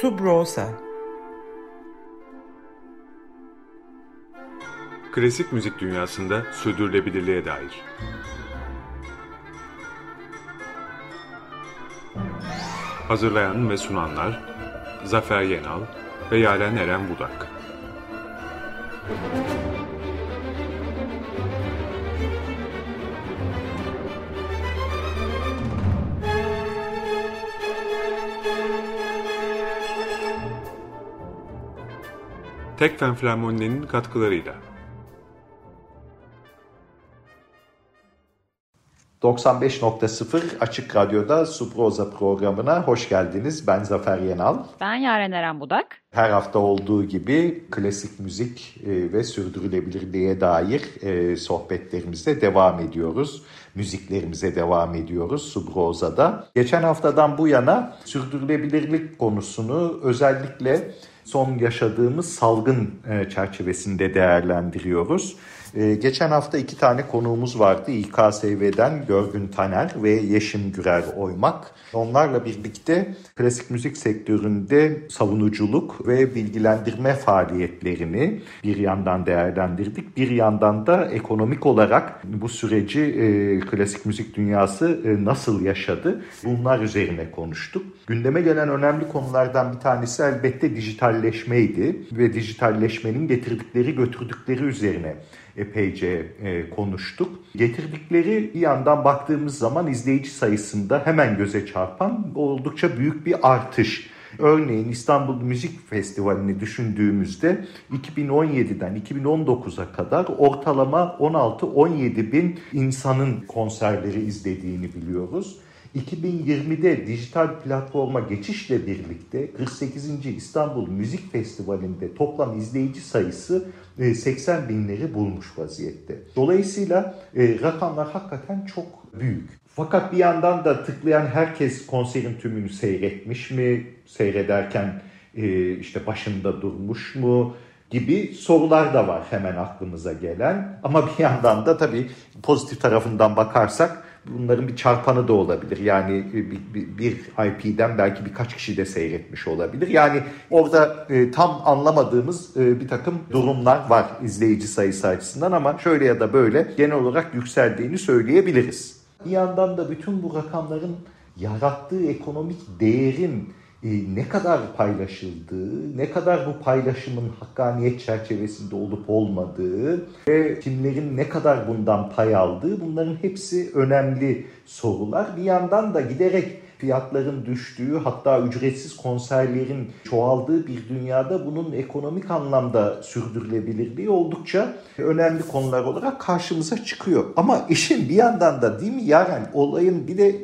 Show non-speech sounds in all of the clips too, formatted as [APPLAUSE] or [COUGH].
Subrosa Klasik müzik dünyasında sürdürülebilirliğe dair. Hazırlayan ve sunanlar Zafer Yenal ve Yaren Eren Budak. Tekfen Flamoni'nin katkılarıyla. 95.0 Açık Radyo'da Suproza programına hoş geldiniz. Ben Zafer Yenal. Ben Yaren Eren Budak. Her hafta olduğu gibi klasik müzik e, ve sürdürülebilirliğe dair e, sohbetlerimize devam ediyoruz. Müziklerimize devam ediyoruz Subroza'da. Geçen haftadan bu yana sürdürülebilirlik konusunu özellikle son yaşadığımız salgın e, çerçevesinde değerlendiriyoruz. Ee, geçen hafta iki tane konuğumuz vardı. İKSV'den Görgün Taner ve Yeşim Gürer Oymak. Onlarla birlikte klasik müzik sektöründe savunuculuk ve bilgilendirme faaliyetlerini bir yandan değerlendirdik. Bir yandan da ekonomik olarak bu süreci e, klasik müzik dünyası e, nasıl yaşadı? Bunlar üzerine konuştuk. Gündeme gelen önemli konulardan bir tanesi elbette dijitalleşmeydi ve dijitalleşmenin getirdikleri götürdükleri üzerine epeyce e, konuştuk. Getirdikleri bir yandan baktığımız zaman izleyici sayısında hemen göze çarpan oldukça büyük bir artış. Örneğin İstanbul Müzik Festivali'ni düşündüğümüzde 2017'den 2019'a kadar ortalama 16-17 bin insanın konserleri izlediğini biliyoruz. 2020'de dijital platforma geçişle birlikte 48. İstanbul Müzik Festivali'nde toplam izleyici sayısı 80 e, binleri bulmuş vaziyette. Dolayısıyla e, rakamlar hakikaten çok büyük. Fakat bir yandan da tıklayan herkes konserin tümünü seyretmiş mi? Seyrederken e, işte başında durmuş mu? gibi sorular da var hemen aklımıza gelen. Ama bir yandan da tabii pozitif tarafından bakarsak bunların bir çarpanı da olabilir. Yani bir, bir, bir IP'den belki birkaç kişi de seyretmiş olabilir. Yani orada e, tam anlamadığımız e, bir takım durumlar var izleyici sayısı açısından ama şöyle ya da böyle genel olarak yükseldiğini söyleyebiliriz. Bir yandan da bütün bu rakamların yarattığı ekonomik değerin e, ne kadar paylaşıldığı, ne kadar bu paylaşımın hakkaniyet çerçevesinde olup olmadığı ve kimlerin ne kadar bundan pay aldığı bunların hepsi önemli sorular. Bir yandan da giderek fiyatların düştüğü hatta ücretsiz konserlerin çoğaldığı bir dünyada bunun ekonomik anlamda sürdürülebilirliği oldukça önemli konular olarak karşımıza çıkıyor. Ama işin bir yandan da değil mi Yaren olayın bir de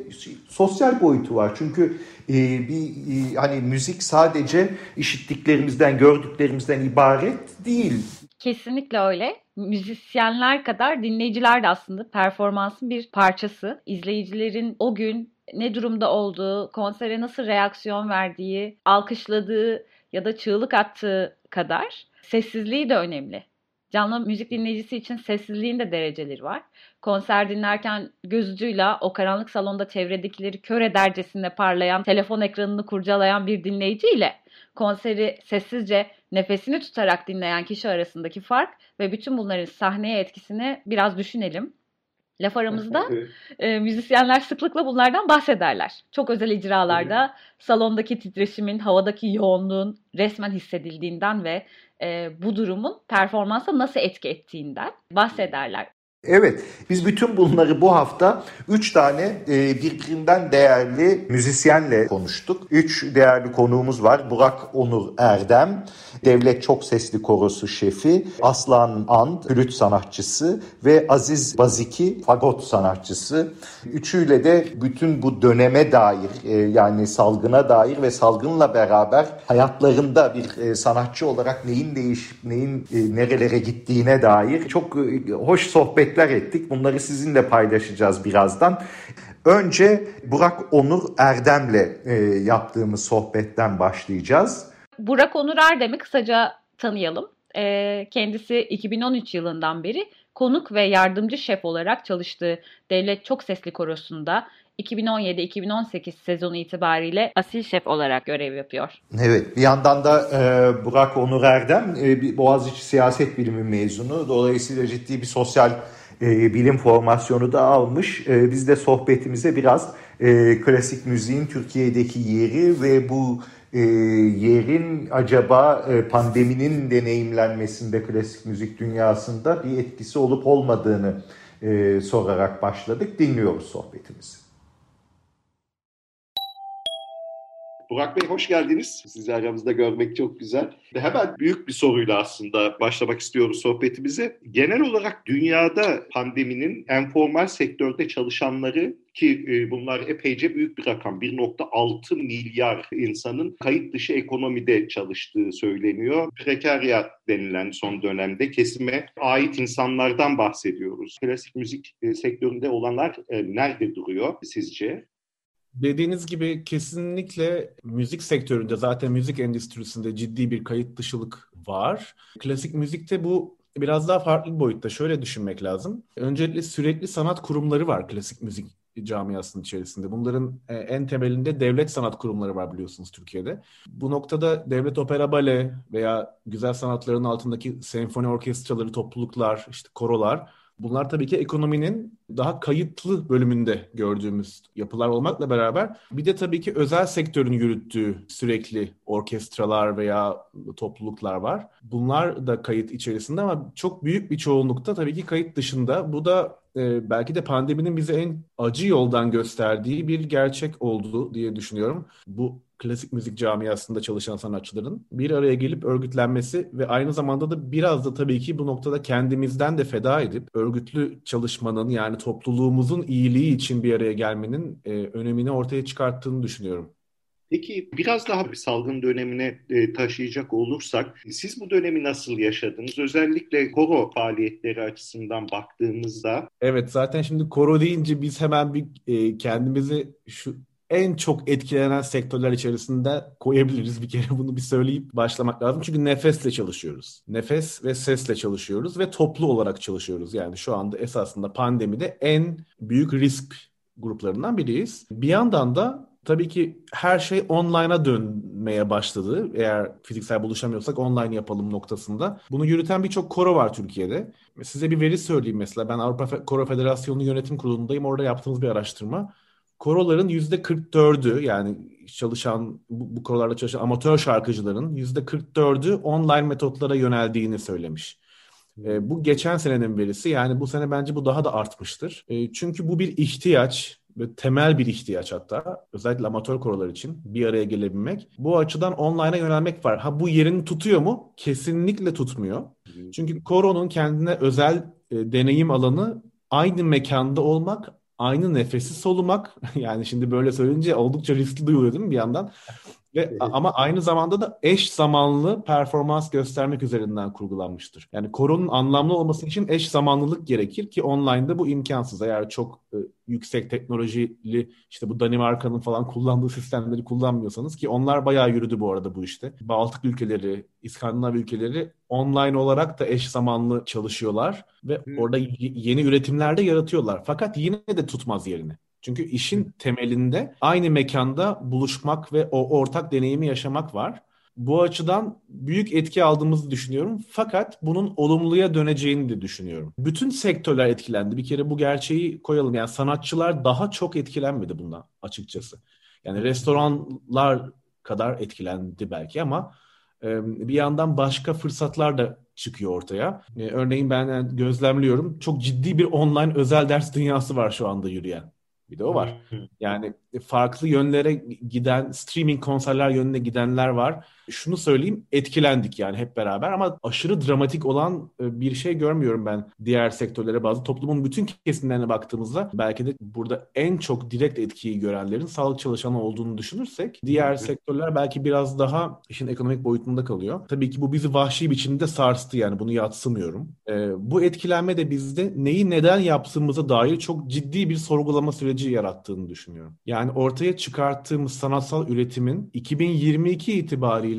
sosyal boyutu var. Çünkü e, bir e, hani müzik sadece işittiklerimizden, gördüklerimizden ibaret değil. Kesinlikle öyle. Müzisyenler kadar dinleyiciler de aslında performansın bir parçası. İzleyicilerin o gün ne durumda olduğu, konsere nasıl reaksiyon verdiği, alkışladığı ya da çığlık attığı kadar sessizliği de önemli. Canlı müzik dinleyicisi için sessizliğin de dereceleri var. Konser dinlerken göz ucuyla o karanlık salonda çevredekileri kör edercesine parlayan, telefon ekranını kurcalayan bir dinleyici ile konseri sessizce nefesini tutarak dinleyen kişi arasındaki fark ve bütün bunların sahneye etkisini biraz düşünelim. Laf aramızda e, müzisyenler sıklıkla bunlardan bahsederler. Çok özel icralarda salondaki titreşimin, havadaki yoğunluğun resmen hissedildiğinden ve e, bu durumun performansa nasıl etki ettiğinden bahsederler. Evet, biz bütün bunları bu hafta 3 tane e, birbirinden değerli müzisyenle konuştuk. 3 değerli konuğumuz var. Burak Onur Erdem, Devlet Çok Sesli Korosu şefi, Aslan And, flüt sanatçısı ve Aziz Baziki, fagot sanatçısı. Üçüyle de bütün bu döneme dair e, yani salgına dair ve salgınla beraber hayatlarında bir e, sanatçı olarak neyin değişip neyin nerelere gittiğine dair çok hoş sohbet sohbetler ettik. Bunları sizinle paylaşacağız birazdan. Önce Burak Onur Erdem'le e, yaptığımız sohbetten başlayacağız. Burak Onur Erdem'i kısaca tanıyalım. E, kendisi 2013 yılından beri konuk ve yardımcı şef olarak çalıştığı Devlet Çok Sesli Korosu'nda 2017-2018 sezonu itibariyle asil şef olarak görev yapıyor. Evet bir yandan da e, Burak Onur Erdem e, Boğaziçi Siyaset Bilimi mezunu. Dolayısıyla ciddi bir sosyal e, bilim formasyonu da almış. E, biz de sohbetimize biraz e, klasik müziğin Türkiye'deki yeri ve bu yerin acaba pandeminin deneyimlenmesinde klasik müzik dünyasında bir etkisi olup olmadığını sorarak başladık. Dinliyoruz sohbetimizi. Burak Bey hoş geldiniz. Sizi aramızda görmek çok güzel. Hemen büyük bir soruyla aslında başlamak istiyoruz sohbetimize. Genel olarak dünyada pandeminin enformal sektörde çalışanları ki e, bunlar epeyce büyük bir rakam. 1.6 milyar insanın kayıt dışı ekonomide çalıştığı söyleniyor. Prekaryat denilen son dönemde kesime ait insanlardan bahsediyoruz. Klasik müzik e, sektöründe olanlar e, nerede duruyor sizce? Dediğiniz gibi kesinlikle müzik sektöründe zaten müzik endüstrisinde ciddi bir kayıt dışılık var. Klasik müzikte bu biraz daha farklı bir boyutta. Şöyle düşünmek lazım. Öncelikle sürekli sanat kurumları var klasik müzik camiasının içerisinde. Bunların e, en temelinde devlet sanat kurumları var biliyorsunuz Türkiye'de. Bu noktada devlet opera bale veya güzel sanatların altındaki senfoni orkestraları, topluluklar, işte korolar Bunlar tabii ki ekonominin daha kayıtlı bölümünde gördüğümüz yapılar olmakla beraber bir de tabii ki özel sektörün yürüttüğü sürekli orkestralar veya topluluklar var. Bunlar da kayıt içerisinde ama çok büyük bir çoğunlukta tabii ki kayıt dışında. Bu da e, belki de pandeminin bize en acı yoldan gösterdiği bir gerçek oldu diye düşünüyorum. Bu klasik müzik camiasında çalışan sanatçıların bir araya gelip örgütlenmesi ve aynı zamanda da biraz da tabii ki bu noktada kendimizden de feda edip örgütlü çalışmanın yani topluluğumuzun iyiliği için bir araya gelmenin e, önemini ortaya çıkarttığını düşünüyorum. Peki biraz daha bir salgın dönemine e, taşıyacak olursak siz bu dönemi nasıl yaşadınız? Özellikle koro faaliyetleri açısından baktığımızda. Evet zaten şimdi koro deyince biz hemen bir e, kendimizi şu en çok etkilenen sektörler içerisinde koyabiliriz bir kere [LAUGHS] bunu bir söyleyip başlamak lazım. Çünkü nefesle çalışıyoruz. Nefes ve sesle çalışıyoruz ve toplu olarak çalışıyoruz. Yani şu anda esasında pandemide en büyük risk gruplarından biriyiz. Bir yandan da tabii ki her şey online'a dönmeye başladı. Eğer fiziksel buluşamıyorsak online yapalım noktasında. Bunu yürüten birçok koro var Türkiye'de. Size bir veri söyleyeyim mesela. Ben Avrupa Koro Federasyonu Yönetim Kurulu'ndayım. Orada yaptığımız bir araştırma koroların yüzde 44'ü yani çalışan bu, bu korolarda çalışan amatör şarkıcıların yüzde 44'ü online metotlara yöneldiğini söylemiş. E, bu geçen senenin verisi yani bu sene bence bu daha da artmıştır. E, çünkü bu bir ihtiyaç ve temel bir ihtiyaç hatta özellikle amatör korolar için bir araya gelebilmek. Bu açıdan online'a yönelmek var. Ha bu yerini tutuyor mu? Kesinlikle tutmuyor. Çünkü koronun kendine özel e, deneyim alanı aynı mekanda olmak aynı nefesi solumak [LAUGHS] yani şimdi böyle söyleyince oldukça riskli duyuluyor değil mi bir yandan? Ve ama aynı zamanda da eş zamanlı performans göstermek üzerinden kurgulanmıştır. Yani koronun anlamlı olması için eş zamanlılık gerekir ki online'da bu imkansız. Eğer çok e, yüksek teknolojili işte bu Danimarka'nın falan kullandığı sistemleri kullanmıyorsanız ki onlar bayağı yürüdü bu arada bu işte. Baltık ülkeleri, İskandinav ülkeleri online olarak da eş zamanlı çalışıyorlar ve hmm. orada yeni üretimler de yaratıyorlar. Fakat yine de tutmaz yerini. Çünkü işin temelinde aynı mekanda buluşmak ve o ortak deneyimi yaşamak var. Bu açıdan büyük etki aldığımızı düşünüyorum. Fakat bunun olumluya döneceğini de düşünüyorum. Bütün sektörler etkilendi. Bir kere bu gerçeği koyalım. Yani sanatçılar daha çok etkilenmedi bundan açıkçası. Yani restoranlar kadar etkilendi belki ama bir yandan başka fırsatlar da çıkıyor ortaya. Örneğin ben gözlemliyorum çok ciddi bir online özel ders dünyası var şu anda yürüyen. Bir de o var. Yani farklı yönlere giden, streaming konserler yönüne gidenler var. Şunu söyleyeyim, etkilendik yani hep beraber ama aşırı dramatik olan e, bir şey görmüyorum ben diğer sektörlere bazı. Toplumun bütün kesimlerine baktığımızda belki de burada en çok direkt etkiyi görenlerin sağlık çalışanı olduğunu düşünürsek diğer sektörler belki biraz daha işin ekonomik boyutunda kalıyor. Tabii ki bu bizi vahşi biçimde sarstı yani bunu yatsımıyorum. Ee, bu etkilenme de bizde neyi neden yaptığımıza dair çok ciddi bir sorgulama süreci yarattığını düşünüyorum. Yani ortaya çıkarttığımız sanatsal üretimin 2022 itibariyle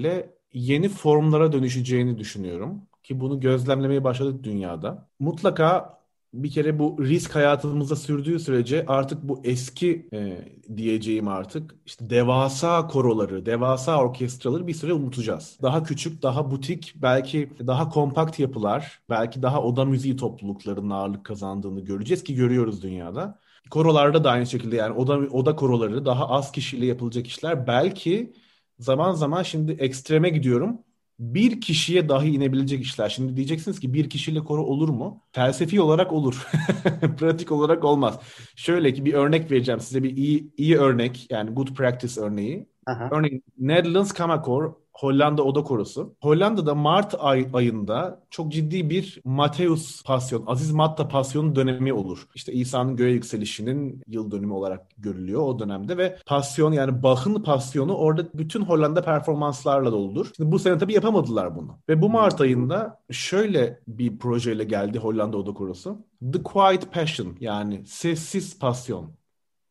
yeni formlara dönüşeceğini düşünüyorum ki bunu gözlemlemeye başladık dünyada. Mutlaka bir kere bu risk hayatımızda sürdüğü sürece artık bu eski e, diyeceğim artık işte devasa koroları, devasa orkestraları bir süre unutacağız. Daha küçük, daha butik, belki daha kompakt yapılar, belki daha oda müziği topluluklarının ağırlık kazandığını göreceğiz ki görüyoruz dünyada. Korolarda da aynı şekilde yani oda, oda koroları daha az kişiyle yapılacak işler. Belki zaman zaman şimdi ekstreme gidiyorum bir kişiye dahi inebilecek işler. Şimdi diyeceksiniz ki bir kişiyle koro olur mu? Felsefi olarak olur. [LAUGHS] Pratik olarak olmaz. Şöyle ki bir örnek vereceğim size bir iyi iyi örnek yani good practice örneği. Aha. Örneğin Netherlands Kamakor Hollanda Oda Korosu. Hollanda'da Mart ay, ayında çok ciddi bir Matteus pasyon, Aziz Matta pasyonu dönemi olur. İşte İsa'nın göğe yükselişinin yıl dönümü olarak görülüyor o dönemde ve pasyon yani Bach'ın pasyonu orada bütün Hollanda performanslarla doludur. Şimdi bu sene tabii yapamadılar bunu. Ve bu Mart ayında şöyle bir projeyle geldi Hollanda Oda Korosu. The Quiet Passion yani sessiz pasyon.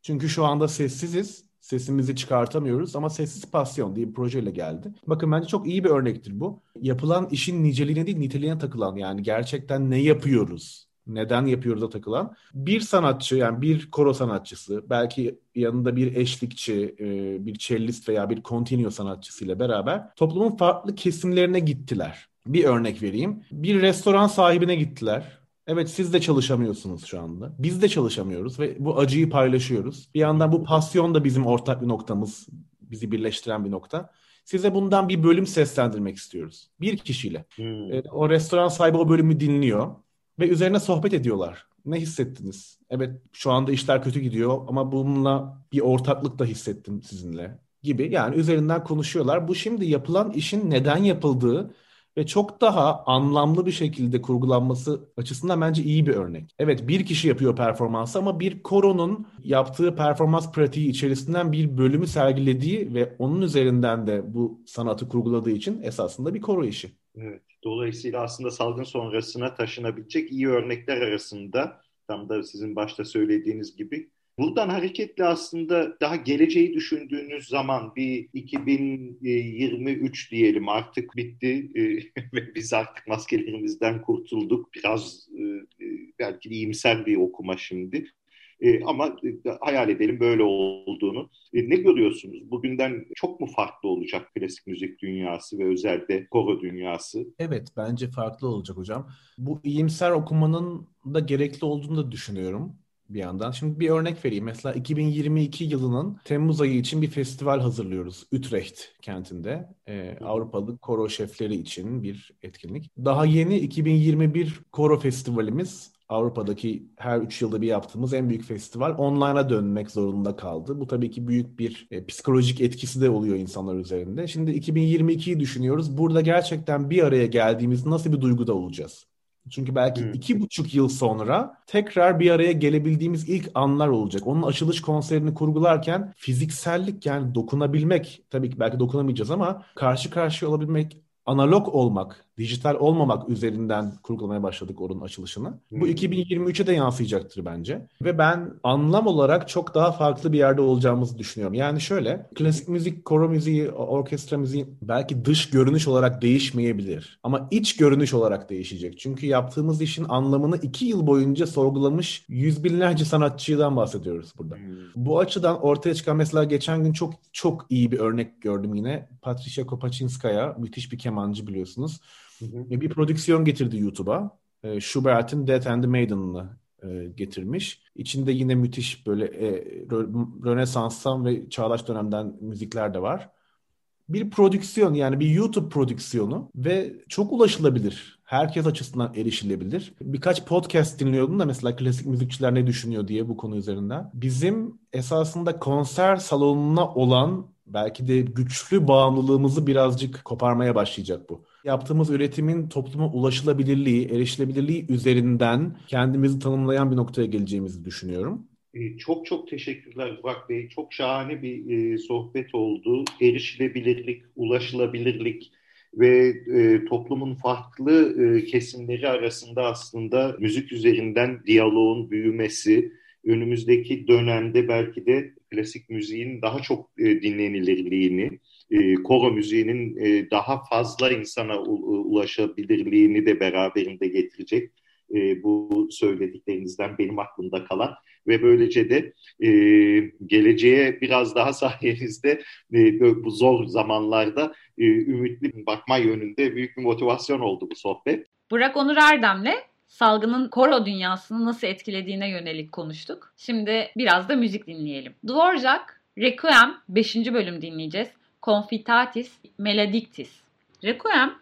Çünkü şu anda sessiziz sesimizi çıkartamıyoruz ama Sessiz Pasyon diye bir projeyle geldi. Bakın bence çok iyi bir örnektir bu. Yapılan işin niceliğine değil niteliğine takılan yani gerçekten ne yapıyoruz? Neden yapıyoruz'a takılan bir sanatçı yani bir koro sanatçısı belki yanında bir eşlikçi, e, bir cellist veya bir continuo sanatçısıyla beraber toplumun farklı kesimlerine gittiler. Bir örnek vereyim. Bir restoran sahibine gittiler Evet siz de çalışamıyorsunuz şu anda. Biz de çalışamıyoruz ve bu acıyı paylaşıyoruz. Bir yandan bu pasyon da bizim ortak bir noktamız, bizi birleştiren bir nokta. Size bundan bir bölüm seslendirmek istiyoruz. Bir kişiyle. Hmm. E, o restoran sahibi o bölümü dinliyor ve üzerine sohbet ediyorlar. Ne hissettiniz? Evet şu anda işler kötü gidiyor ama bununla bir ortaklık da hissettim sizinle gibi. Yani üzerinden konuşuyorlar. Bu şimdi yapılan işin neden yapıldığı ve çok daha anlamlı bir şekilde kurgulanması açısından bence iyi bir örnek. Evet bir kişi yapıyor performansı ama bir koronun yaptığı performans pratiği içerisinden bir bölümü sergilediği ve onun üzerinden de bu sanatı kurguladığı için esasında bir koro işi. Evet. Dolayısıyla aslında salgın sonrasına taşınabilecek iyi örnekler arasında tam da sizin başta söylediğiniz gibi Buradan hareketle aslında daha geleceği düşündüğünüz zaman bir 2023 diyelim artık bitti e, [LAUGHS] ve biz artık maskelerimizden kurtulduk. Biraz e, e, belki iyimser bir okuma şimdi. ama hayal edelim böyle olduğunu. ne görüyorsunuz? Bugünden çok mu farklı olacak klasik müzik dünyası ve özellikle koro dünyası? Evet, bence farklı olacak hocam. Bu iyimser okumanın da gerekli olduğunu da düşünüyorum bir yandan. Şimdi bir örnek vereyim. Mesela 2022 yılının Temmuz ayı için bir festival hazırlıyoruz. Utrecht kentinde. Ee, Avrupalı koro şefleri için bir etkinlik. Daha yeni 2021 koro festivalimiz Avrupa'daki her 3 yılda bir yaptığımız en büyük festival online'a dönmek zorunda kaldı. Bu tabii ki büyük bir e, psikolojik etkisi de oluyor insanlar üzerinde. Şimdi 2022'yi düşünüyoruz. Burada gerçekten bir araya geldiğimiz nasıl bir duyguda olacağız? Çünkü belki hmm. iki buçuk yıl sonra tekrar bir araya gelebildiğimiz ilk anlar olacak. Onun açılış konserini kurgularken fiziksellik yani dokunabilmek tabii ki belki dokunamayacağız ama karşı karşıya olabilmek analog olmak, dijital olmamak üzerinden kurgulamaya başladık onun açılışını. Bu 2023'e hmm. de yansıyacaktır bence. Ve ben anlam olarak çok daha farklı bir yerde olacağımızı düşünüyorum. Yani şöyle, klasik müzik, koro müziği, orkestra müziği belki dış görünüş olarak değişmeyebilir. Ama iç görünüş olarak değişecek. Çünkü yaptığımız işin anlamını iki yıl boyunca sorgulamış yüz binlerce sanatçıdan bahsediyoruz burada. Hmm. Bu açıdan ortaya çıkan mesela geçen gün çok çok iyi bir örnek gördüm yine. Patricia Kopachinskaya, müthiş bir kemancı biliyorsunuz. Hı hı. Bir prodüksiyon getirdi YouTube'a. E, Schubert'in Death and the Maiden'ını e, getirmiş. İçinde yine müthiş böyle e, Rönesans'tan ve çağdaş dönemden müzikler de var. Bir prodüksiyon yani bir YouTube prodüksiyonu ve çok ulaşılabilir. Herkes açısından erişilebilir. Birkaç podcast dinliyordum da mesela klasik müzikçiler ne düşünüyor diye bu konu üzerinden. Bizim esasında konser salonuna olan belki de güçlü bağımlılığımızı birazcık koparmaya başlayacak bu. Yaptığımız üretimin topluma ulaşılabilirliği, erişilebilirliği üzerinden kendimizi tanımlayan bir noktaya geleceğimizi düşünüyorum. E, çok çok teşekkürler Burak Bey. Çok şahane bir e, sohbet oldu. Erişilebilirlik, ulaşılabilirlik ve e, toplumun farklı e, kesimleri arasında aslında müzik üzerinden diyaloğun büyümesi, önümüzdeki dönemde belki de klasik müziğin daha çok e, dinlenilirliğini, e, koro müziğinin e, daha fazla insana u, ulaşabilirliğini de beraberinde getirecek e, bu söylediklerinizden benim aklımda kalan ve böylece de e, geleceğe biraz daha [LAUGHS] sayenizde e, bu zor zamanlarda e, ümitli bakma yönünde büyük bir motivasyon oldu bu sohbet. Burak Onur Erdem'le salgının koro dünyasını nasıl etkilediğine yönelik konuştuk. Şimdi biraz da müzik dinleyelim. Dvorak, Requiem 5. bölüm dinleyeceğiz. Confitatis Melodictis. Requiem,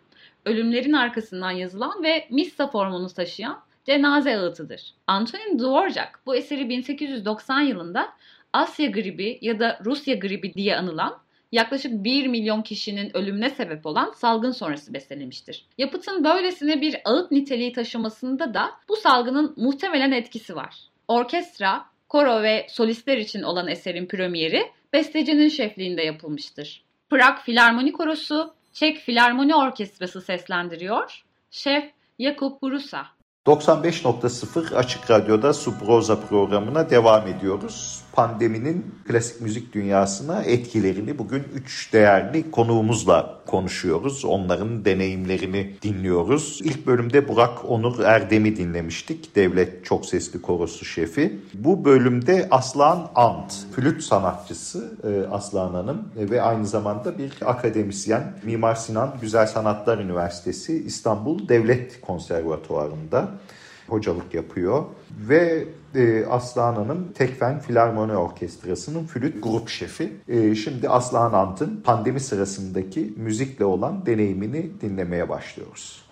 ölümlerin arkasından yazılan ve missa formunu taşıyan cenaze ağıtıdır. Antonin Dvorak bu eseri 1890 yılında Asya gribi ya da Rusya gribi diye anılan yaklaşık 1 milyon kişinin ölümüne sebep olan salgın sonrası bestelemiştir. Yapıtın böylesine bir ağıt niteliği taşımasında da bu salgının muhtemelen etkisi var. Orkestra, koro ve solistler için olan eserin premieri bestecinin şefliğinde yapılmıştır. Prag Filarmoni Korosu, Çek Filarmoni Orkestrası seslendiriyor. Şef Jakub Gurusa. 95.0 Açık Radyo'da Subroza programına devam ediyoruz. Pandeminin klasik müzik dünyasına etkilerini bugün üç değerli konuğumuzla konuşuyoruz. Onların deneyimlerini dinliyoruz. İlk bölümde Burak Onur Erdem'i dinlemiştik. Devlet Çok Sesli Korosu şefi. Bu bölümde Aslan Ant, flüt sanatçısı e, Aslan Hanım ve aynı zamanda bir akademisyen. Mimar Sinan Güzel Sanatlar Üniversitesi İstanbul Devlet Konservatuvarı'nda hocalık yapıyor. Ve e, Aslan Hanım Tekfen Filarmoni Orkestrası'nın flüt grup şefi. E, şimdi Aslan Ant'ın pandemi sırasındaki müzikle olan deneyimini dinlemeye başlıyoruz.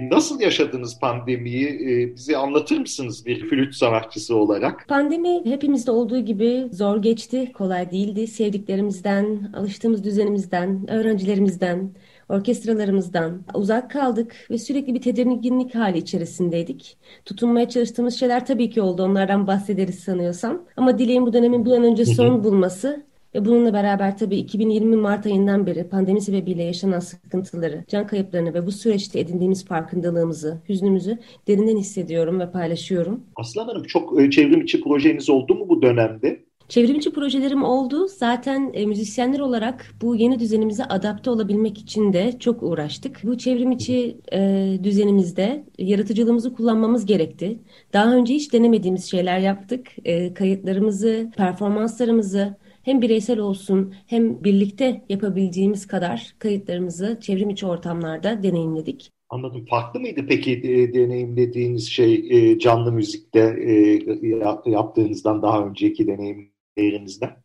Nasıl yaşadınız pandemiyi? Ee, bize anlatır mısınız bir flüt sanatçısı olarak? Pandemi hepimizde olduğu gibi zor geçti, kolay değildi. Sevdiklerimizden, alıştığımız düzenimizden, öğrencilerimizden, orkestralarımızdan uzak kaldık ve sürekli bir tedirginlik hali içerisindeydik. Tutunmaya çalıştığımız şeyler tabii ki oldu. Onlardan bahsederiz sanıyorsam. Ama dileğim bu dönemin bir an önce son bulması ve bununla beraber tabii 2020 Mart ayından beri pandemi sebebiyle yaşanan sıkıntıları, can kayıplarını ve bu süreçte edindiğimiz farkındalığımızı, hüznümüzü derinden hissediyorum ve paylaşıyorum. Aslan Hanım çok e, çevrim içi projeniz oldu mu bu dönemde? Çevrimiçi projelerim oldu. Zaten e, müzisyenler olarak bu yeni düzenimize adapte olabilmek için de çok uğraştık. Bu çevrimiçi e, düzenimizde yaratıcılığımızı kullanmamız gerekti. Daha önce hiç denemediğimiz şeyler yaptık. E, kayıtlarımızı, performanslarımızı hem bireysel olsun hem birlikte yapabileceğimiz kadar kayıtlarımızı çevrimiçi ortamlarda deneyimledik. Anladım. Farklı mıydı peki e, deneyimlediğiniz şey e, canlı müzikte e, yaptığınızdan daha önceki deneyim değerinizden?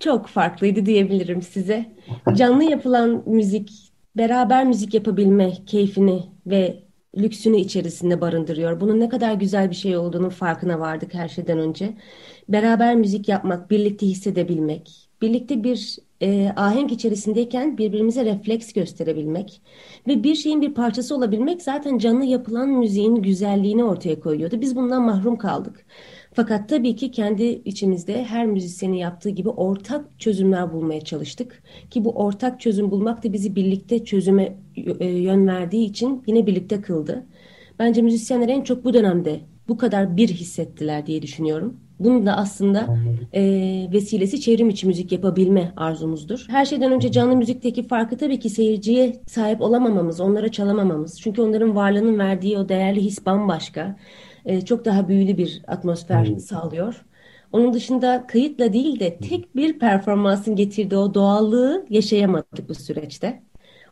Çok farklıydı diyebilirim size. Canlı yapılan müzik, beraber müzik yapabilme keyfini ve lüksünü içerisinde barındırıyor. Bunun ne kadar güzel bir şey olduğunun farkına vardık her şeyden önce. Beraber müzik yapmak, birlikte hissedebilmek, birlikte bir e, ahenk içerisindeyken birbirimize refleks gösterebilmek ve bir şeyin bir parçası olabilmek zaten canlı yapılan müziğin güzelliğini ortaya koyuyordu. Biz bundan mahrum kaldık. Fakat tabii ki kendi içimizde her müzisyenin yaptığı gibi ortak çözümler bulmaya çalıştık. Ki bu ortak çözüm bulmak da bizi birlikte çözüme e, yön verdiği için yine birlikte kıldı. Bence müzisyenler en çok bu dönemde bu kadar bir hissettiler diye düşünüyorum. Bunun da aslında e, vesilesi çevrim içi müzik yapabilme arzumuzdur. Her şeyden önce canlı müzikteki farkı tabii ki seyirciye sahip olamamamız, onlara çalamamamız. Çünkü onların varlığının verdiği o değerli his bambaşka e, çok daha büyülü bir atmosfer hmm. sağlıyor. Onun dışında kayıtla değil de tek bir performansın getirdiği o doğallığı yaşayamadık bu süreçte.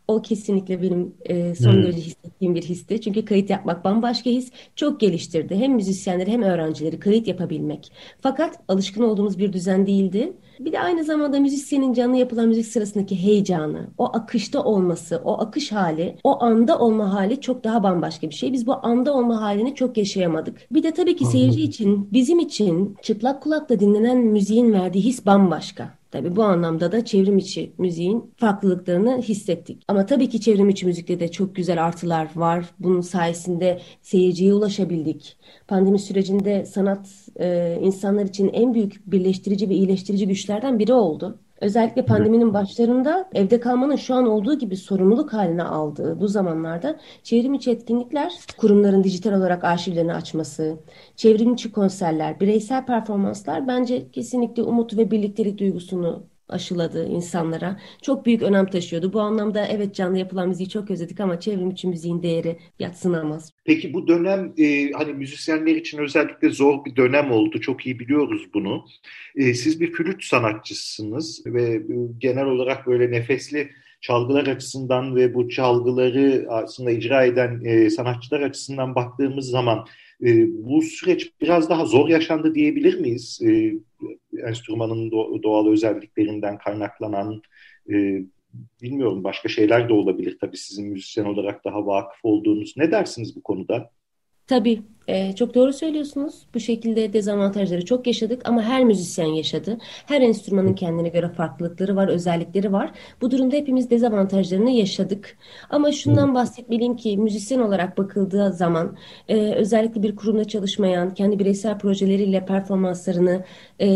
O kesinlikle benim e, son derece hissettiğim bir histi. Çünkü kayıt yapmak bambaşka his. Çok geliştirdi. Hem müzisyenleri hem öğrencileri kayıt yapabilmek. Fakat alışkın olduğumuz bir düzen değildi. Bir de aynı zamanda müzisyenin canlı yapılan müzik sırasındaki heyecanı, o akışta olması, o akış hali, o anda olma hali çok daha bambaşka bir şey. Biz bu anda olma halini çok yaşayamadık. Bir de tabii ki seyirci için, bizim için çıplak kulakla dinlenen müziğin verdiği his bambaşka. Tabii bu anlamda da çevrim içi müziğin farklılıklarını hissettik. Ama tabii ki çevrim içi müzikte de çok güzel artılar var. Bunun sayesinde seyirciye ulaşabildik. Pandemi sürecinde sanat e, insanlar için en büyük birleştirici ve iyileştirici güçlerden biri oldu. Özellikle pandeminin başlarında evde kalmanın şu an olduğu gibi sorumluluk haline aldığı bu zamanlarda çevrim içi etkinlikler, kurumların dijital olarak arşivlerini açması, çevrim içi konserler, bireysel performanslar bence kesinlikle umut ve birliktelik duygusunu aşıladı insanlara. Çok büyük önem taşıyordu. Bu anlamda evet canlı yapılan müziği çok özledik ama çevrim içi müziğin değeri yatsınamaz. Peki bu dönem e, hani müzisyenler için özellikle zor bir dönem oldu. Çok iyi biliyoruz bunu. E, siz bir flüt sanatçısınız ve e, genel olarak böyle nefesli çalgılar açısından ve bu çalgıları aslında icra eden e, sanatçılar açısından baktığımız zaman e, bu süreç biraz daha zor yaşandı diyebilir miyiz? E, enstrümanın doğal özelliklerinden kaynaklanan e, bilmiyorum başka şeyler de olabilir tabii sizin müzisyen olarak daha vakıf olduğunuz. Ne dersiniz bu konuda? Tabii e, çok doğru söylüyorsunuz. Bu şekilde dezavantajları çok yaşadık ama her müzisyen yaşadı. Her enstrümanın kendine göre farklılıkları var, özellikleri var. Bu durumda hepimiz dezavantajlarını yaşadık. Ama şundan bahsetmeliyim ki müzisyen olarak bakıldığı zaman e, özellikle bir kurumda çalışmayan, kendi bireysel projeleriyle performanslarını e,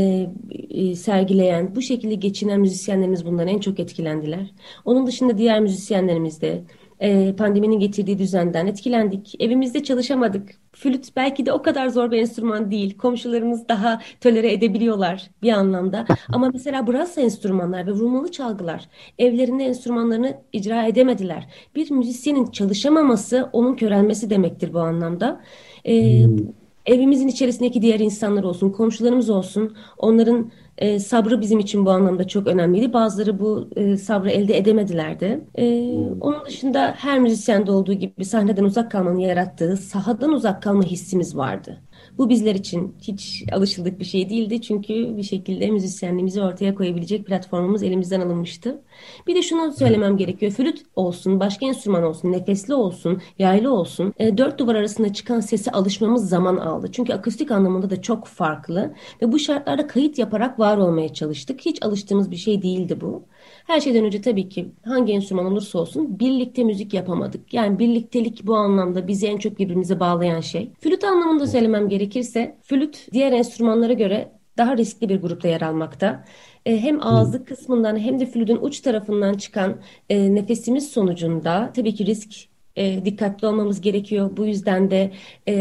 e, sergileyen, bu şekilde geçinen müzisyenlerimiz bundan en çok etkilendiler. Onun dışında diğer müzisyenlerimiz de e, pandeminin getirdiği düzenden etkilendik. Evimizde çalışamadık. Flüt belki de o kadar zor bir enstrüman değil. Komşularımız daha tolere edebiliyorlar bir anlamda. [LAUGHS] Ama mesela brass enstrümanlar ve vurmalı çalgılar evlerinde enstrümanlarını icra edemediler. Bir müzisyenin çalışamaması onun körelmesi demektir bu anlamda. E, hmm. Evimizin içerisindeki diğer insanlar olsun, komşularımız olsun, onların e, sabrı bizim için bu anlamda çok önemliydi. Bazıları bu e, sabrı elde edemediler de. E, hmm. Onun dışında her müzisyende olduğu gibi sahneden uzak kalmanın yarattığı sahadan uzak kalma hissimiz vardı. Bu bizler için hiç alışıldık bir şey değildi. Çünkü bir şekilde müzisyenliğimizi ortaya koyabilecek platformumuz elimizden alınmıştı. Bir de şunu söylemem gerekiyor. Flüt olsun, başka enstrüman olsun, nefesli olsun, yaylı olsun. E, dört duvar arasında çıkan sese alışmamız zaman aldı. Çünkü akustik anlamında da çok farklı. Ve bu şartlarda kayıt yaparak var olmaya çalıştık. Hiç alıştığımız bir şey değildi bu. Her şeyden önce tabii ki hangi enstrüman olursa olsun birlikte müzik yapamadık. Yani birliktelik bu anlamda bizi en çok birbirimize bağlayan şey. Flüt anlamında söylemem gerekirse flüt diğer enstrümanlara göre daha riskli bir grupta yer almakta. E, hem ağızlık kısmından hem de flütün uç tarafından çıkan e, nefesimiz sonucunda tabii ki risk e, dikkatli olmamız gerekiyor. Bu yüzden de e,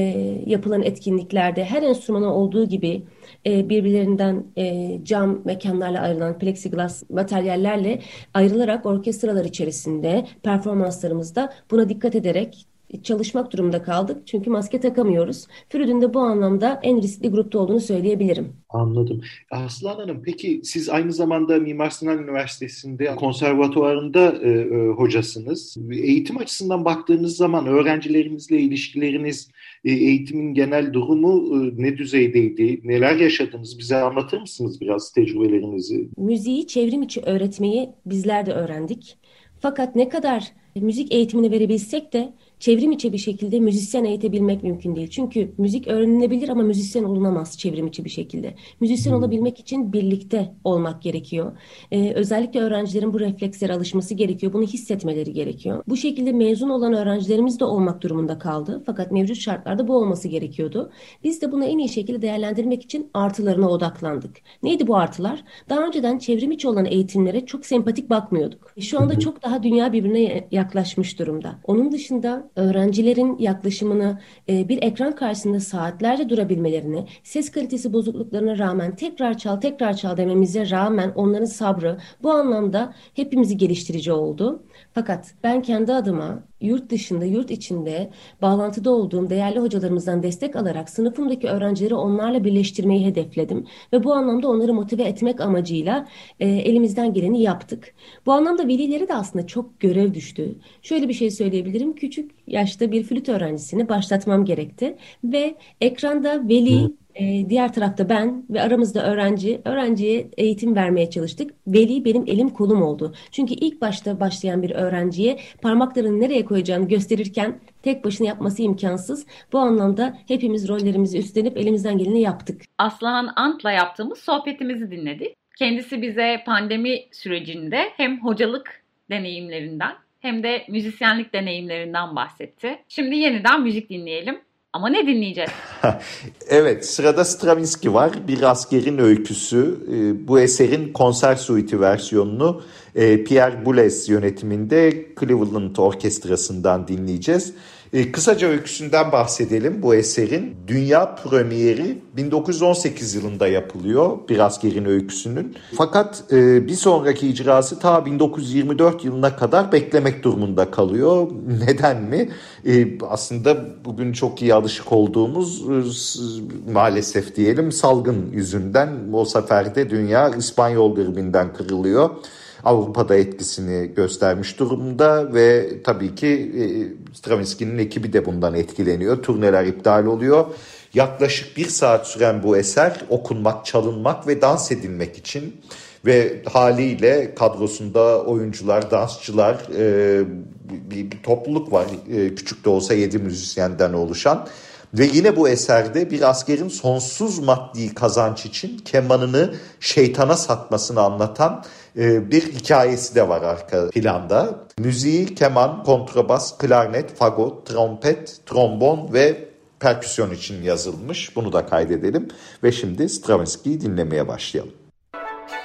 yapılan etkinliklerde her enstrümana olduğu gibi birbirlerinden e, cam mekanlarla ayrılan plexiglas materyallerle ayrılarak orkestralar içerisinde performanslarımızda buna dikkat ederek çalışmak durumunda kaldık. Çünkü maske takamıyoruz. Flüt'ün de bu anlamda en riskli grupta olduğunu söyleyebilirim. Anladım. Aslan Hanım peki siz aynı zamanda Mimar Sinan Üniversitesi'nde konservatuvarında e, e, hocasınız. Eğitim açısından baktığınız zaman öğrencilerimizle ilişkileriniz, e, eğitimin genel durumu e, ne düzeydeydi? Neler yaşadınız? Bize anlatır mısınız biraz tecrübelerinizi? Müziği çevrim içi öğretmeyi bizler de öğrendik. Fakat ne kadar müzik eğitimini verebilsek de çevrim içi bir şekilde müzisyen eğitebilmek mümkün değil. Çünkü müzik öğrenilebilir ama müzisyen olunamaz çevrim içi bir şekilde. Müzisyen hmm. olabilmek için birlikte olmak gerekiyor. Ee, özellikle öğrencilerin bu reflekslere alışması gerekiyor. Bunu hissetmeleri gerekiyor. Bu şekilde mezun olan öğrencilerimiz de olmak durumunda kaldı. Fakat mevcut şartlarda bu olması gerekiyordu. Biz de bunu en iyi şekilde değerlendirmek için artılarına odaklandık. Neydi bu artılar? Daha önceden çevrim içi olan eğitimlere çok sempatik bakmıyorduk. Şu anda çok daha dünya birbirine yaklaşmış durumda. Onun dışında öğrencilerin yaklaşımını e, bir ekran karşısında saatlerce durabilmelerini, ses kalitesi bozukluklarına rağmen tekrar çal tekrar çal dememize rağmen onların sabrı bu anlamda hepimizi geliştirici oldu. Fakat ben kendi adıma yurt dışında, yurt içinde bağlantıda olduğum değerli hocalarımızdan destek alarak sınıfımdaki öğrencileri onlarla birleştirmeyi hedefledim. Ve bu anlamda onları motive etmek amacıyla e, elimizden geleni yaptık. Bu anlamda velilere de aslında çok görev düştü. Şöyle bir şey söyleyebilirim. Küçük yaşta bir flüt öğrencisini başlatmam gerekti. Ve ekranda veli ee, diğer tarafta ben ve aramızda öğrenci, öğrenciye eğitim vermeye çalıştık. Veli benim elim kolum oldu. Çünkü ilk başta başlayan bir öğrenciye parmaklarını nereye koyacağını gösterirken tek başına yapması imkansız. Bu anlamda hepimiz rollerimizi üstlenip elimizden geleni yaptık. Aslan Ant'la yaptığımız sohbetimizi dinledik. Kendisi bize pandemi sürecinde hem hocalık deneyimlerinden hem de müzisyenlik deneyimlerinden bahsetti. Şimdi yeniden müzik dinleyelim. Ama ne dinleyeceğiz? [LAUGHS] evet sırada Stravinsky var. Bir askerin öyküsü. Ee, bu eserin konser suiti versiyonunu e, Pierre Boulez yönetiminde Cleveland Orkestrası'ndan dinleyeceğiz. E, kısaca öyküsünden bahsedelim bu eserin. Dünya premieri 1918 yılında yapılıyor bir askerin öyküsünün. Fakat e, bir sonraki icrası ta 1924 yılına kadar beklemek durumunda kalıyor. [LAUGHS] Neden mi? E, aslında bugün çok iyi alışık olduğumuz e, maalesef diyelim salgın yüzünden o seferde dünya İspanyol gribinden kırılıyor. Avrupa'da etkisini göstermiş durumda ve tabii ki e, Stravinsky'nin ekibi de bundan etkileniyor. Turneler iptal oluyor. Yaklaşık bir saat süren bu eser okunmak, çalınmak ve dans edilmek için ve haliyle kadrosunda oyuncular, dansçılar e, bir, topluluk var. E, küçük de olsa yedi müzisyenden oluşan. Ve yine bu eserde bir askerin sonsuz maddi kazanç için kemanını şeytana satmasını anlatan bir hikayesi de var arka planda. Müziği keman, kontrabas, klarnet, fagot, trompet, trombon ve perküsyon için yazılmış. Bunu da kaydedelim ve şimdi Stravinsky'yi dinlemeye başlayalım.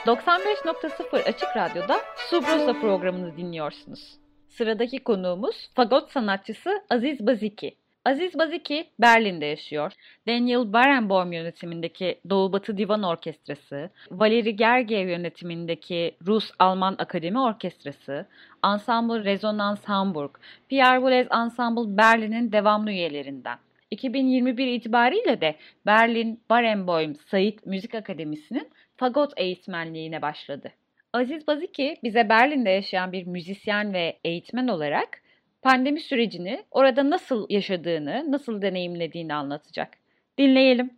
95.0 Açık Radyo'da Subrosa programını dinliyorsunuz. Sıradaki konuğumuz fagot sanatçısı Aziz Baziki. Aziz Baziki Berlin'de yaşıyor. Daniel Barenboim yönetimindeki Doğu Batı Divan Orkestrası, Valeri Gergiev yönetimindeki Rus-Alman Akademi Orkestrası, Ensemble Resonans Hamburg, Pierre Boulez Ensemble Berlin'in devamlı üyelerinden. 2021 itibariyle de Berlin Barenboim Sait Müzik Akademisi'nin fagot eğitmenliğine başladı. Aziz Baziki bize Berlin'de yaşayan bir müzisyen ve eğitmen olarak pandemi sürecini orada nasıl yaşadığını, nasıl deneyimlediğini anlatacak. Dinleyelim.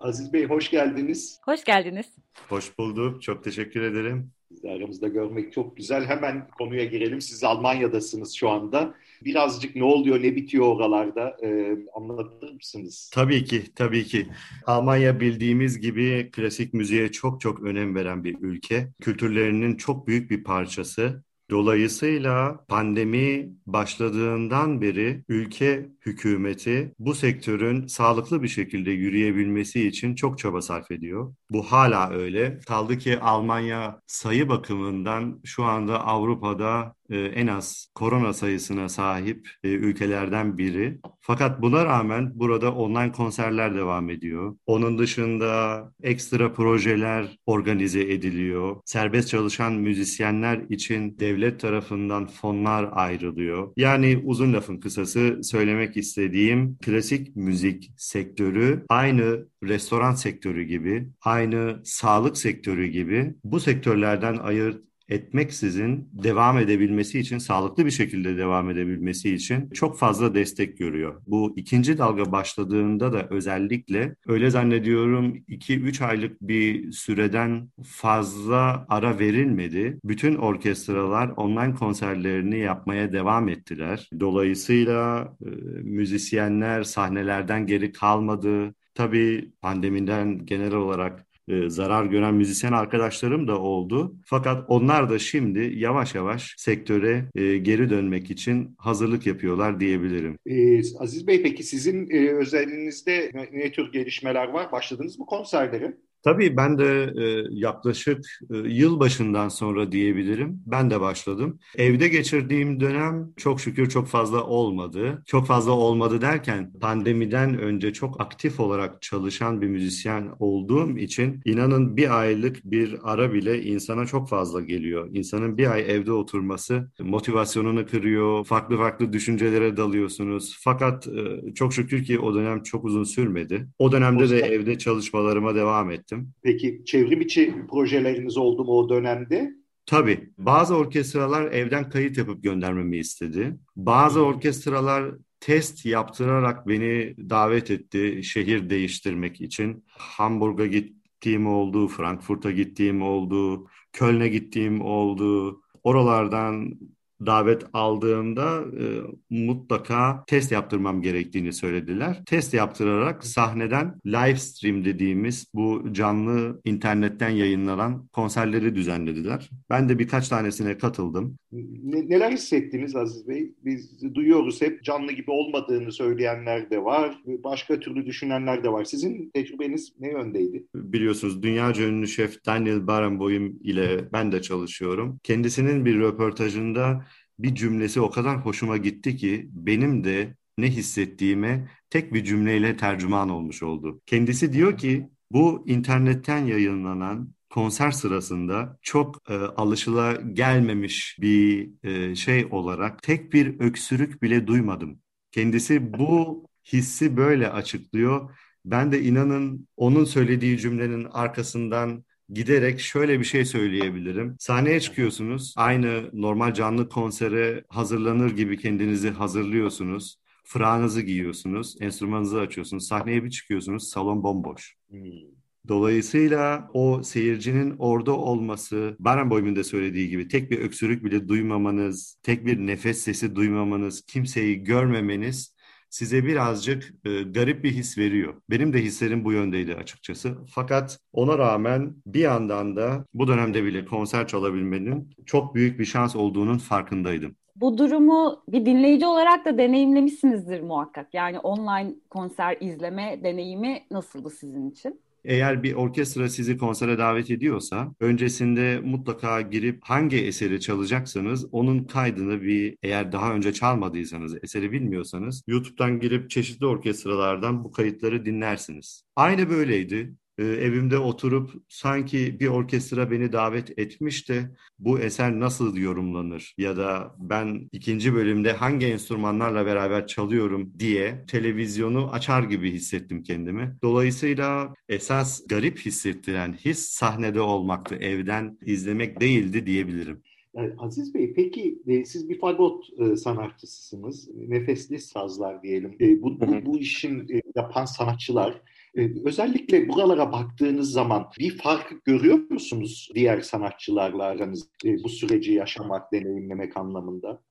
Aziz Bey hoş geldiniz. Hoş geldiniz. Hoş bulduk. Çok teşekkür ederim. Sizi aramızda görmek çok güzel. Hemen konuya girelim. Siz Almanya'dasınız şu anda. Birazcık ne oluyor, ne bitiyor oralarda ee, anlatır mısınız? Tabii ki, tabii ki. Almanya bildiğimiz gibi klasik müziğe çok çok önem veren bir ülke. Kültürlerinin çok büyük bir parçası. Dolayısıyla pandemi başladığından beri ülke hükümeti bu sektörün sağlıklı bir şekilde yürüyebilmesi için çok çaba sarf ediyor. Bu hala öyle. Kaldı ki Almanya sayı bakımından şu anda Avrupa'da en az korona sayısına sahip e, ülkelerden biri. Fakat buna rağmen burada online konserler devam ediyor. Onun dışında ekstra projeler organize ediliyor. Serbest çalışan müzisyenler için devlet tarafından fonlar ayrılıyor. Yani uzun lafın kısası söylemek istediğim klasik müzik sektörü aynı restoran sektörü gibi, aynı sağlık sektörü gibi bu sektörlerden ayırt etmeksizin devam edebilmesi için, sağlıklı bir şekilde devam edebilmesi için çok fazla destek görüyor. Bu ikinci dalga başladığında da özellikle öyle zannediyorum 2-3 aylık bir süreden fazla ara verilmedi. Bütün orkestralar online konserlerini yapmaya devam ettiler. Dolayısıyla e, müzisyenler sahnelerden geri kalmadı. Tabii pandemiden genel olarak e, zarar gören müzisyen arkadaşlarım da oldu. Fakat onlar da şimdi yavaş yavaş sektöre e, geri dönmek için hazırlık yapıyorlar diyebilirim. Ee, Aziz Bey peki sizin e, özelinizde ne, ne tür gelişmeler var? Başladınız mı konserlere? Tabii ben de e, yaklaşık e, yıl başından sonra diyebilirim. Ben de başladım. Evde geçirdiğim dönem çok şükür çok fazla olmadı. Çok fazla olmadı derken pandemiden önce çok aktif olarak çalışan bir müzisyen olduğum için inanın bir aylık bir ara bile insana çok fazla geliyor. İnsanın bir ay evde oturması motivasyonunu kırıyor. Farklı farklı düşüncelere dalıyorsunuz. Fakat e, çok şükür ki o dönem çok uzun sürmedi. O dönemde de evde çalışmalarıma devam ettim ettim. Peki çevrim içi projeleriniz oldu mu o dönemde? Tabii. Bazı orkestralar evden kayıt yapıp göndermemi istedi. Bazı orkestralar test yaptırarak beni davet etti şehir değiştirmek için. Hamburg'a gittiğim oldu, Frankfurt'a gittiğim oldu, Köln'e gittiğim oldu. Oralardan davet aldığımda e, mutlaka test yaptırmam gerektiğini söylediler. Test yaptırarak sahneden live stream dediğimiz bu canlı internetten yayınlanan konserleri düzenlediler. Ben de birkaç tanesine katıldım. Ne, neler hissettiniz Aziz Bey? Biz duyuyoruz hep canlı gibi olmadığını söyleyenler de var. Başka türlü düşünenler de var. Sizin tecrübeniz ne yöndeydi? Biliyorsunuz dünyaca ünlü şef Daniel Barenboim ile ben de çalışıyorum. Kendisinin bir röportajında bir cümlesi o kadar hoşuma gitti ki benim de ne hissettiğime tek bir cümleyle tercüman olmuş oldu. Kendisi diyor ki bu internetten yayınlanan konser sırasında çok e, alışıla gelmemiş bir e, şey olarak tek bir öksürük bile duymadım. Kendisi bu hissi böyle açıklıyor. Ben de inanın onun söylediği cümlenin arkasından giderek şöyle bir şey söyleyebilirim. Sahneye çıkıyorsunuz. Aynı normal canlı konsere hazırlanır gibi kendinizi hazırlıyorsunuz. Fırağınızı giyiyorsunuz, enstrümanınızı açıyorsunuz, sahneye bir çıkıyorsunuz, salon bomboş. Hmm. Dolayısıyla o seyircinin orada olması, Barenboim'un da söylediği gibi tek bir öksürük bile duymamanız, tek bir nefes sesi duymamanız, kimseyi görmemeniz size birazcık e, garip bir his veriyor. Benim de hislerim bu yöndeydi açıkçası. Fakat ona rağmen bir yandan da bu dönemde bile konser çalabilmenin çok büyük bir şans olduğunun farkındaydım. Bu durumu bir dinleyici olarak da deneyimlemişsinizdir muhakkak. Yani online konser izleme deneyimi nasıldı sizin için? Eğer bir orkestra sizi konsere davet ediyorsa öncesinde mutlaka girip hangi eseri çalacaksanız onun kaydını bir eğer daha önce çalmadıysanız eseri bilmiyorsanız YouTube'dan girip çeşitli orkestralardan bu kayıtları dinlersiniz. Aynı böyleydi e, evimde oturup sanki bir orkestra beni davet etmiş de bu eser nasıl yorumlanır ya da ben ikinci bölümde hangi enstrümanlarla beraber çalıyorum diye televizyonu açar gibi hissettim kendimi. Dolayısıyla esas garip hissettiren his sahnede olmaktı, evden izlemek değildi diyebilirim. Aziz Bey peki e, siz bir fagot e, sanatçısısınız. Nefesli sazlar diyelim. E, bu, bu, bu işin e, yapan sanatçılar özellikle buralara baktığınız zaman bir fark görüyor musunuz diğer sanatçılarla aranızda bu süreci yaşamak, deneyimlemek anlamında?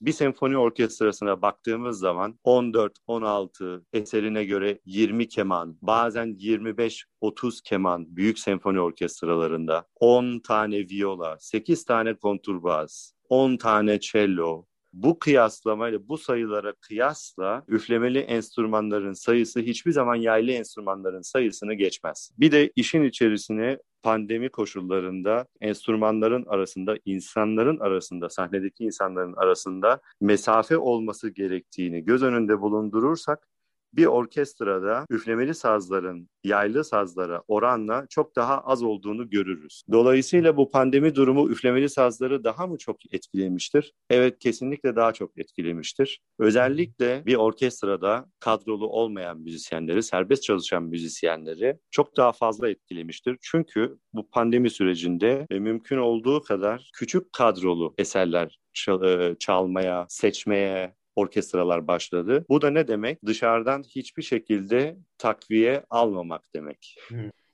Bir senfoni orkestrasına baktığımız zaman 14-16 eserine göre 20 keman, bazen 25-30 keman büyük senfoni orkestralarında, 10 tane viola, 8 tane konturbas, 10 tane cello, bu kıyaslamayla, bu sayılara kıyasla üflemeli enstrümanların sayısı hiçbir zaman yaylı enstrümanların sayısını geçmez. Bir de işin içerisine pandemi koşullarında enstrümanların arasında, insanların arasında, sahnedeki insanların arasında mesafe olması gerektiğini göz önünde bulundurursak bir orkestrada üflemeli sazların yaylı sazlara oranla çok daha az olduğunu görürüz. Dolayısıyla bu pandemi durumu üflemeli sazları daha mı çok etkilemiştir? Evet kesinlikle daha çok etkilemiştir. Özellikle bir orkestrada kadrolu olmayan müzisyenleri, serbest çalışan müzisyenleri çok daha fazla etkilemiştir. Çünkü bu pandemi sürecinde e, mümkün olduğu kadar küçük kadrolu eserler e, çalmaya, seçmeye, orkestralar başladı. Bu da ne demek? Dışarıdan hiçbir şekilde takviye almamak demek.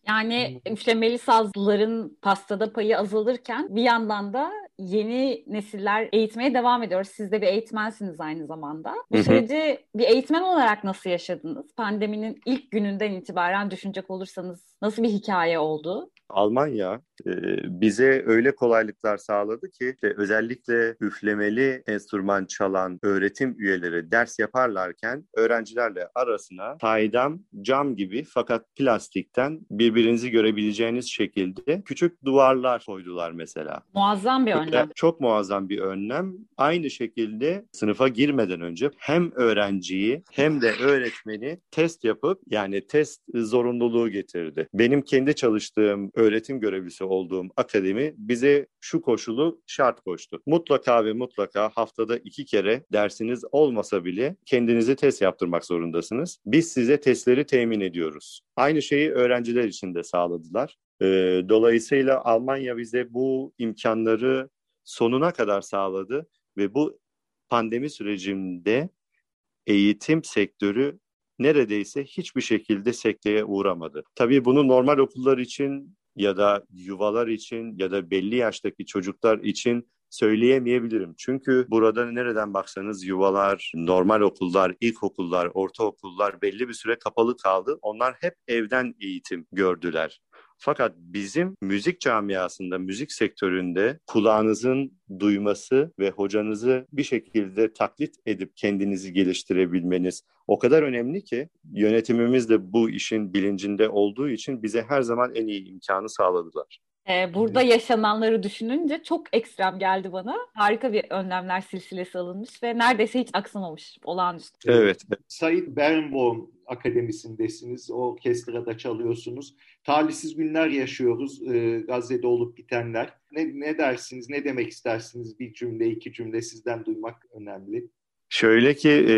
Yani üflemeli sazların pastada payı azalırken bir yandan da yeni nesiller eğitmeye devam ediyor. Siz de bir eğitmensiniz aynı zamanda. Bu süreci bir eğitmen olarak nasıl yaşadınız? Pandeminin ilk gününden itibaren düşünecek olursanız nasıl bir hikaye oldu? Almanya e, bize öyle kolaylıklar sağladı ki işte özellikle üflemeli enstrüman çalan öğretim üyeleri ders yaparlarken öğrencilerle arasına saydam cam gibi fakat plastikten birbirinizi görebileceğiniz şekilde küçük duvarlar koydular mesela. Muazzam bir önlem. Çok muazzam bir önlem. Aynı şekilde sınıfa girmeden önce hem öğrenciyi hem de öğretmeni test yapıp yani test zorunluluğu getirdi. Benim kendi çalıştığım öğretim görevlisi olduğum akademi bize şu koşulu şart koştu. Mutlaka ve mutlaka haftada iki kere dersiniz olmasa bile kendinizi test yaptırmak zorundasınız. Biz size testleri temin ediyoruz. Aynı şeyi öğrenciler için de sağladılar. Ee, dolayısıyla Almanya bize bu imkanları sonuna kadar sağladı ve bu pandemi sürecinde eğitim sektörü neredeyse hiçbir şekilde sekteye uğramadı. Tabii bunu normal okullar için ya da yuvalar için ya da belli yaştaki çocuklar için söyleyemeyebilirim. Çünkü burada nereden baksanız yuvalar, normal okullar, ilkokullar, ortaokullar belli bir süre kapalı kaldı. Onlar hep evden eğitim gördüler. Fakat bizim müzik camiasında, müzik sektöründe kulağınızın duyması ve hocanızı bir şekilde taklit edip kendinizi geliştirebilmeniz o kadar önemli ki yönetimimiz de bu işin bilincinde olduğu için bize her zaman en iyi imkanı sağladılar. Ee, burada yaşananları düşününce çok ekstrem geldi bana. Harika bir önlemler silsilesi alınmış ve neredeyse hiç aksamamış. Olağanüstü. Evet. Said Barenboim Akademisi'ndesiniz. Orkestrada çalıyorsunuz. Talihsiz günler yaşıyoruz. E, Gazze'de olup bitenler. Ne, ne dersiniz, ne demek istersiniz? Bir cümle, iki cümle sizden duymak önemli. Şöyle ki e,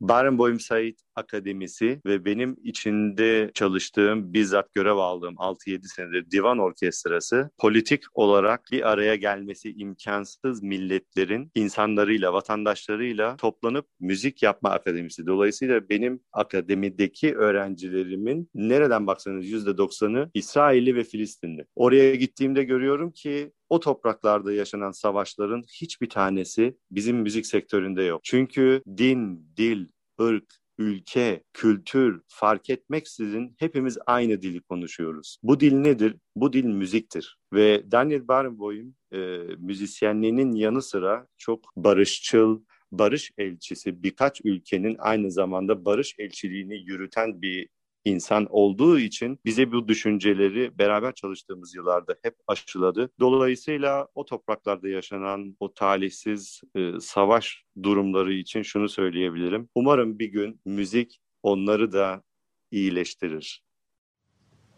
Barenboim Said Akademisi ve benim içinde çalıştığım, bizzat görev aldığım 6-7 senedir divan orkestrası politik olarak bir araya gelmesi imkansız milletlerin insanlarıyla, vatandaşlarıyla toplanıp müzik yapma akademisi. Dolayısıyla benim akademideki öğrencilerimin nereden baksanız %90'ı İsrailli ve Filistinli. Oraya gittiğimde görüyorum ki o topraklarda yaşanan savaşların hiçbir tanesi bizim müzik sektöründe yok. Çünkü din, dil, ırk, ülke, kültür fark etmeksizin hepimiz aynı dili konuşuyoruz. Bu dil nedir? Bu dil müziktir. Ve Daniel Barenboim e, müzisyenliğinin yanı sıra çok barışçıl, barış elçisi birkaç ülkenin aynı zamanda barış elçiliğini yürüten bir insan olduğu için bize bu düşünceleri beraber çalıştığımız yıllarda hep aşıladı. Dolayısıyla o topraklarda yaşanan o talihsiz e, savaş durumları için şunu söyleyebilirim. Umarım bir gün müzik onları da iyileştirir.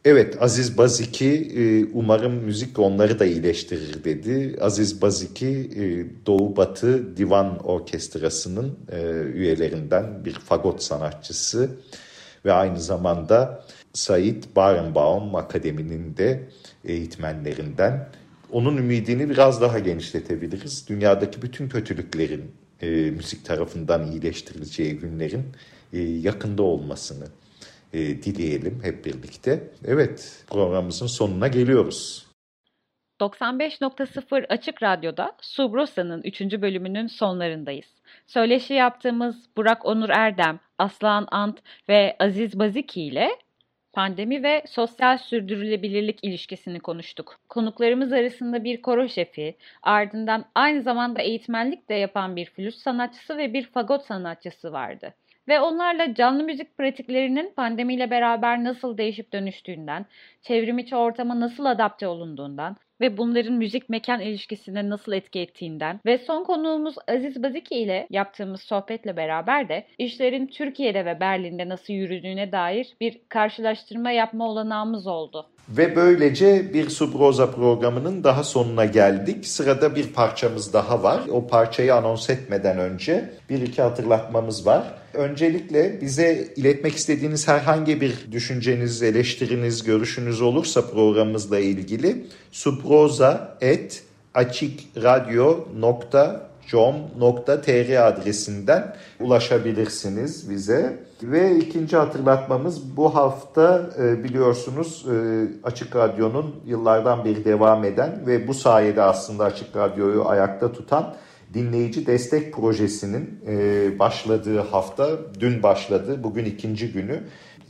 Evet Aziz Baziki e, umarım müzik onları da iyileştirir dedi. Aziz Baziki e, Doğu Batı Divan Orkestrası'nın e, üyelerinden bir fagot sanatçısı ve aynı zamanda Said Barenbaum Akademi'nin de eğitmenlerinden. Onun ümidini biraz daha genişletebiliriz. Dünyadaki bütün kötülüklerin e, müzik tarafından iyileştirileceği günlerin e, yakında olmasını e, dileyelim hep birlikte. Evet programımızın sonuna geliyoruz. 95.0 Açık Radyo'da Subrosa'nın 3. bölümünün sonlarındayız. Söyleşi yaptığımız Burak Onur Erdem, Aslan Ant ve Aziz Baziki ile pandemi ve sosyal sürdürülebilirlik ilişkisini konuştuk. Konuklarımız arasında bir koro şefi, ardından aynı zamanda eğitmenlik de yapan bir flüt sanatçısı ve bir fagot sanatçısı vardı. Ve onlarla canlı müzik pratiklerinin pandemiyle beraber nasıl değişip dönüştüğünden, çevrimiçi ortama nasıl adapte olunduğundan, ve bunların müzik mekan ilişkisine nasıl etki ettiğinden ve son konuğumuz Aziz Baziki ile yaptığımız sohbetle beraber de işlerin Türkiye'de ve Berlin'de nasıl yürüdüğüne dair bir karşılaştırma yapma olanağımız oldu. Ve böylece bir Subroza programının daha sonuna geldik. Sırada bir parçamız daha var. O parçayı anons etmeden önce bir iki hatırlatmamız var. Öncelikle bize iletmek istediğiniz herhangi bir düşünceniz, eleştiriniz, görüşünüz olursa programımızla ilgili subroza.açikradyo.com com.tr adresinden ulaşabilirsiniz bize. Ve ikinci hatırlatmamız bu hafta e, biliyorsunuz e, Açık Radyo'nun yıllardan beri devam eden ve bu sayede aslında Açık Radyo'yu ayakta tutan dinleyici destek projesinin e, başladığı hafta dün başladı. Bugün ikinci günü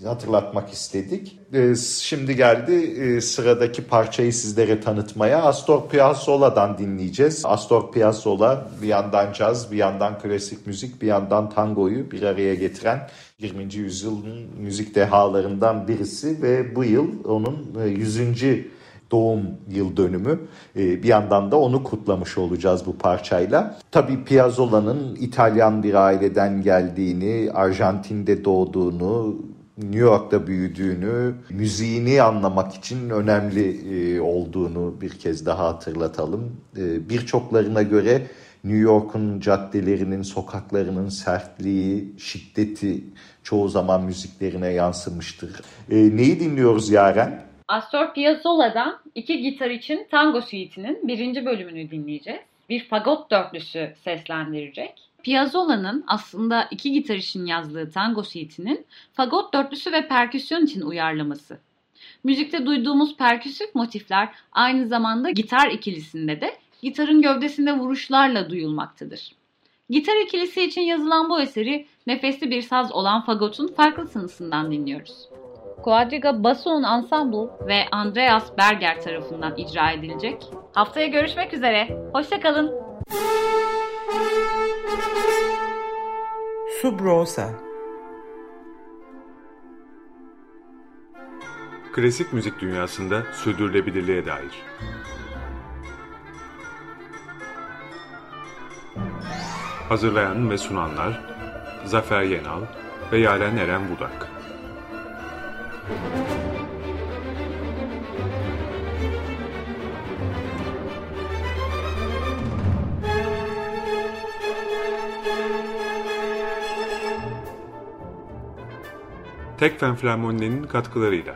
hatırlatmak istedik. Ee, şimdi geldi e, sıradaki parçayı sizlere tanıtmaya. Astor Piazzolla'dan dinleyeceğiz. Astor Piazzolla bir yandan caz, bir yandan klasik müzik, bir yandan tangoyu bir araya getiren 20. yüzyılın müzik dehalarından birisi ve bu yıl onun 100 e, doğum yıl dönümü. E, bir yandan da onu kutlamış olacağız bu parçayla. Tabii Piazzolla'nın İtalyan bir aileden geldiğini, Arjantin'de doğduğunu, New York'ta büyüdüğünü, müziğini anlamak için önemli e, olduğunu bir kez daha hatırlatalım. E, birçoklarına göre New York'un caddelerinin, sokaklarının sertliği, şiddeti çoğu zaman müziklerine yansımıştır. E, neyi dinliyoruz Yaren? Astor Piazzolla'dan iki gitar için Tango Suite'inin birinci bölümünü dinleyeceğiz. Bir fagot dörtlüsü seslendirecek. Piazzolla'nın aslında iki gitar için yazdığı tango suite'inin fagot dörtlüsü ve perküsyon için uyarlaması. Müzikte duyduğumuz perküsif motifler aynı zamanda gitar ikilisinde de gitarın gövdesinde vuruşlarla duyulmaktadır. Gitar ikilisi için yazılan bu eseri nefesli bir saz olan fagotun farklı sınısından dinliyoruz. Quadriga Basson Ensemble ve Andreas Berger tarafından icra edilecek. Haftaya görüşmek üzere. Hoşçakalın. Subrosa Klasik müzik dünyasında sürdürülebilirliğe dair. Hazırlayan ve sunanlar Zafer Yenal ve Yaren Eren Budak. Tekfen Flamoninin katkılarıyla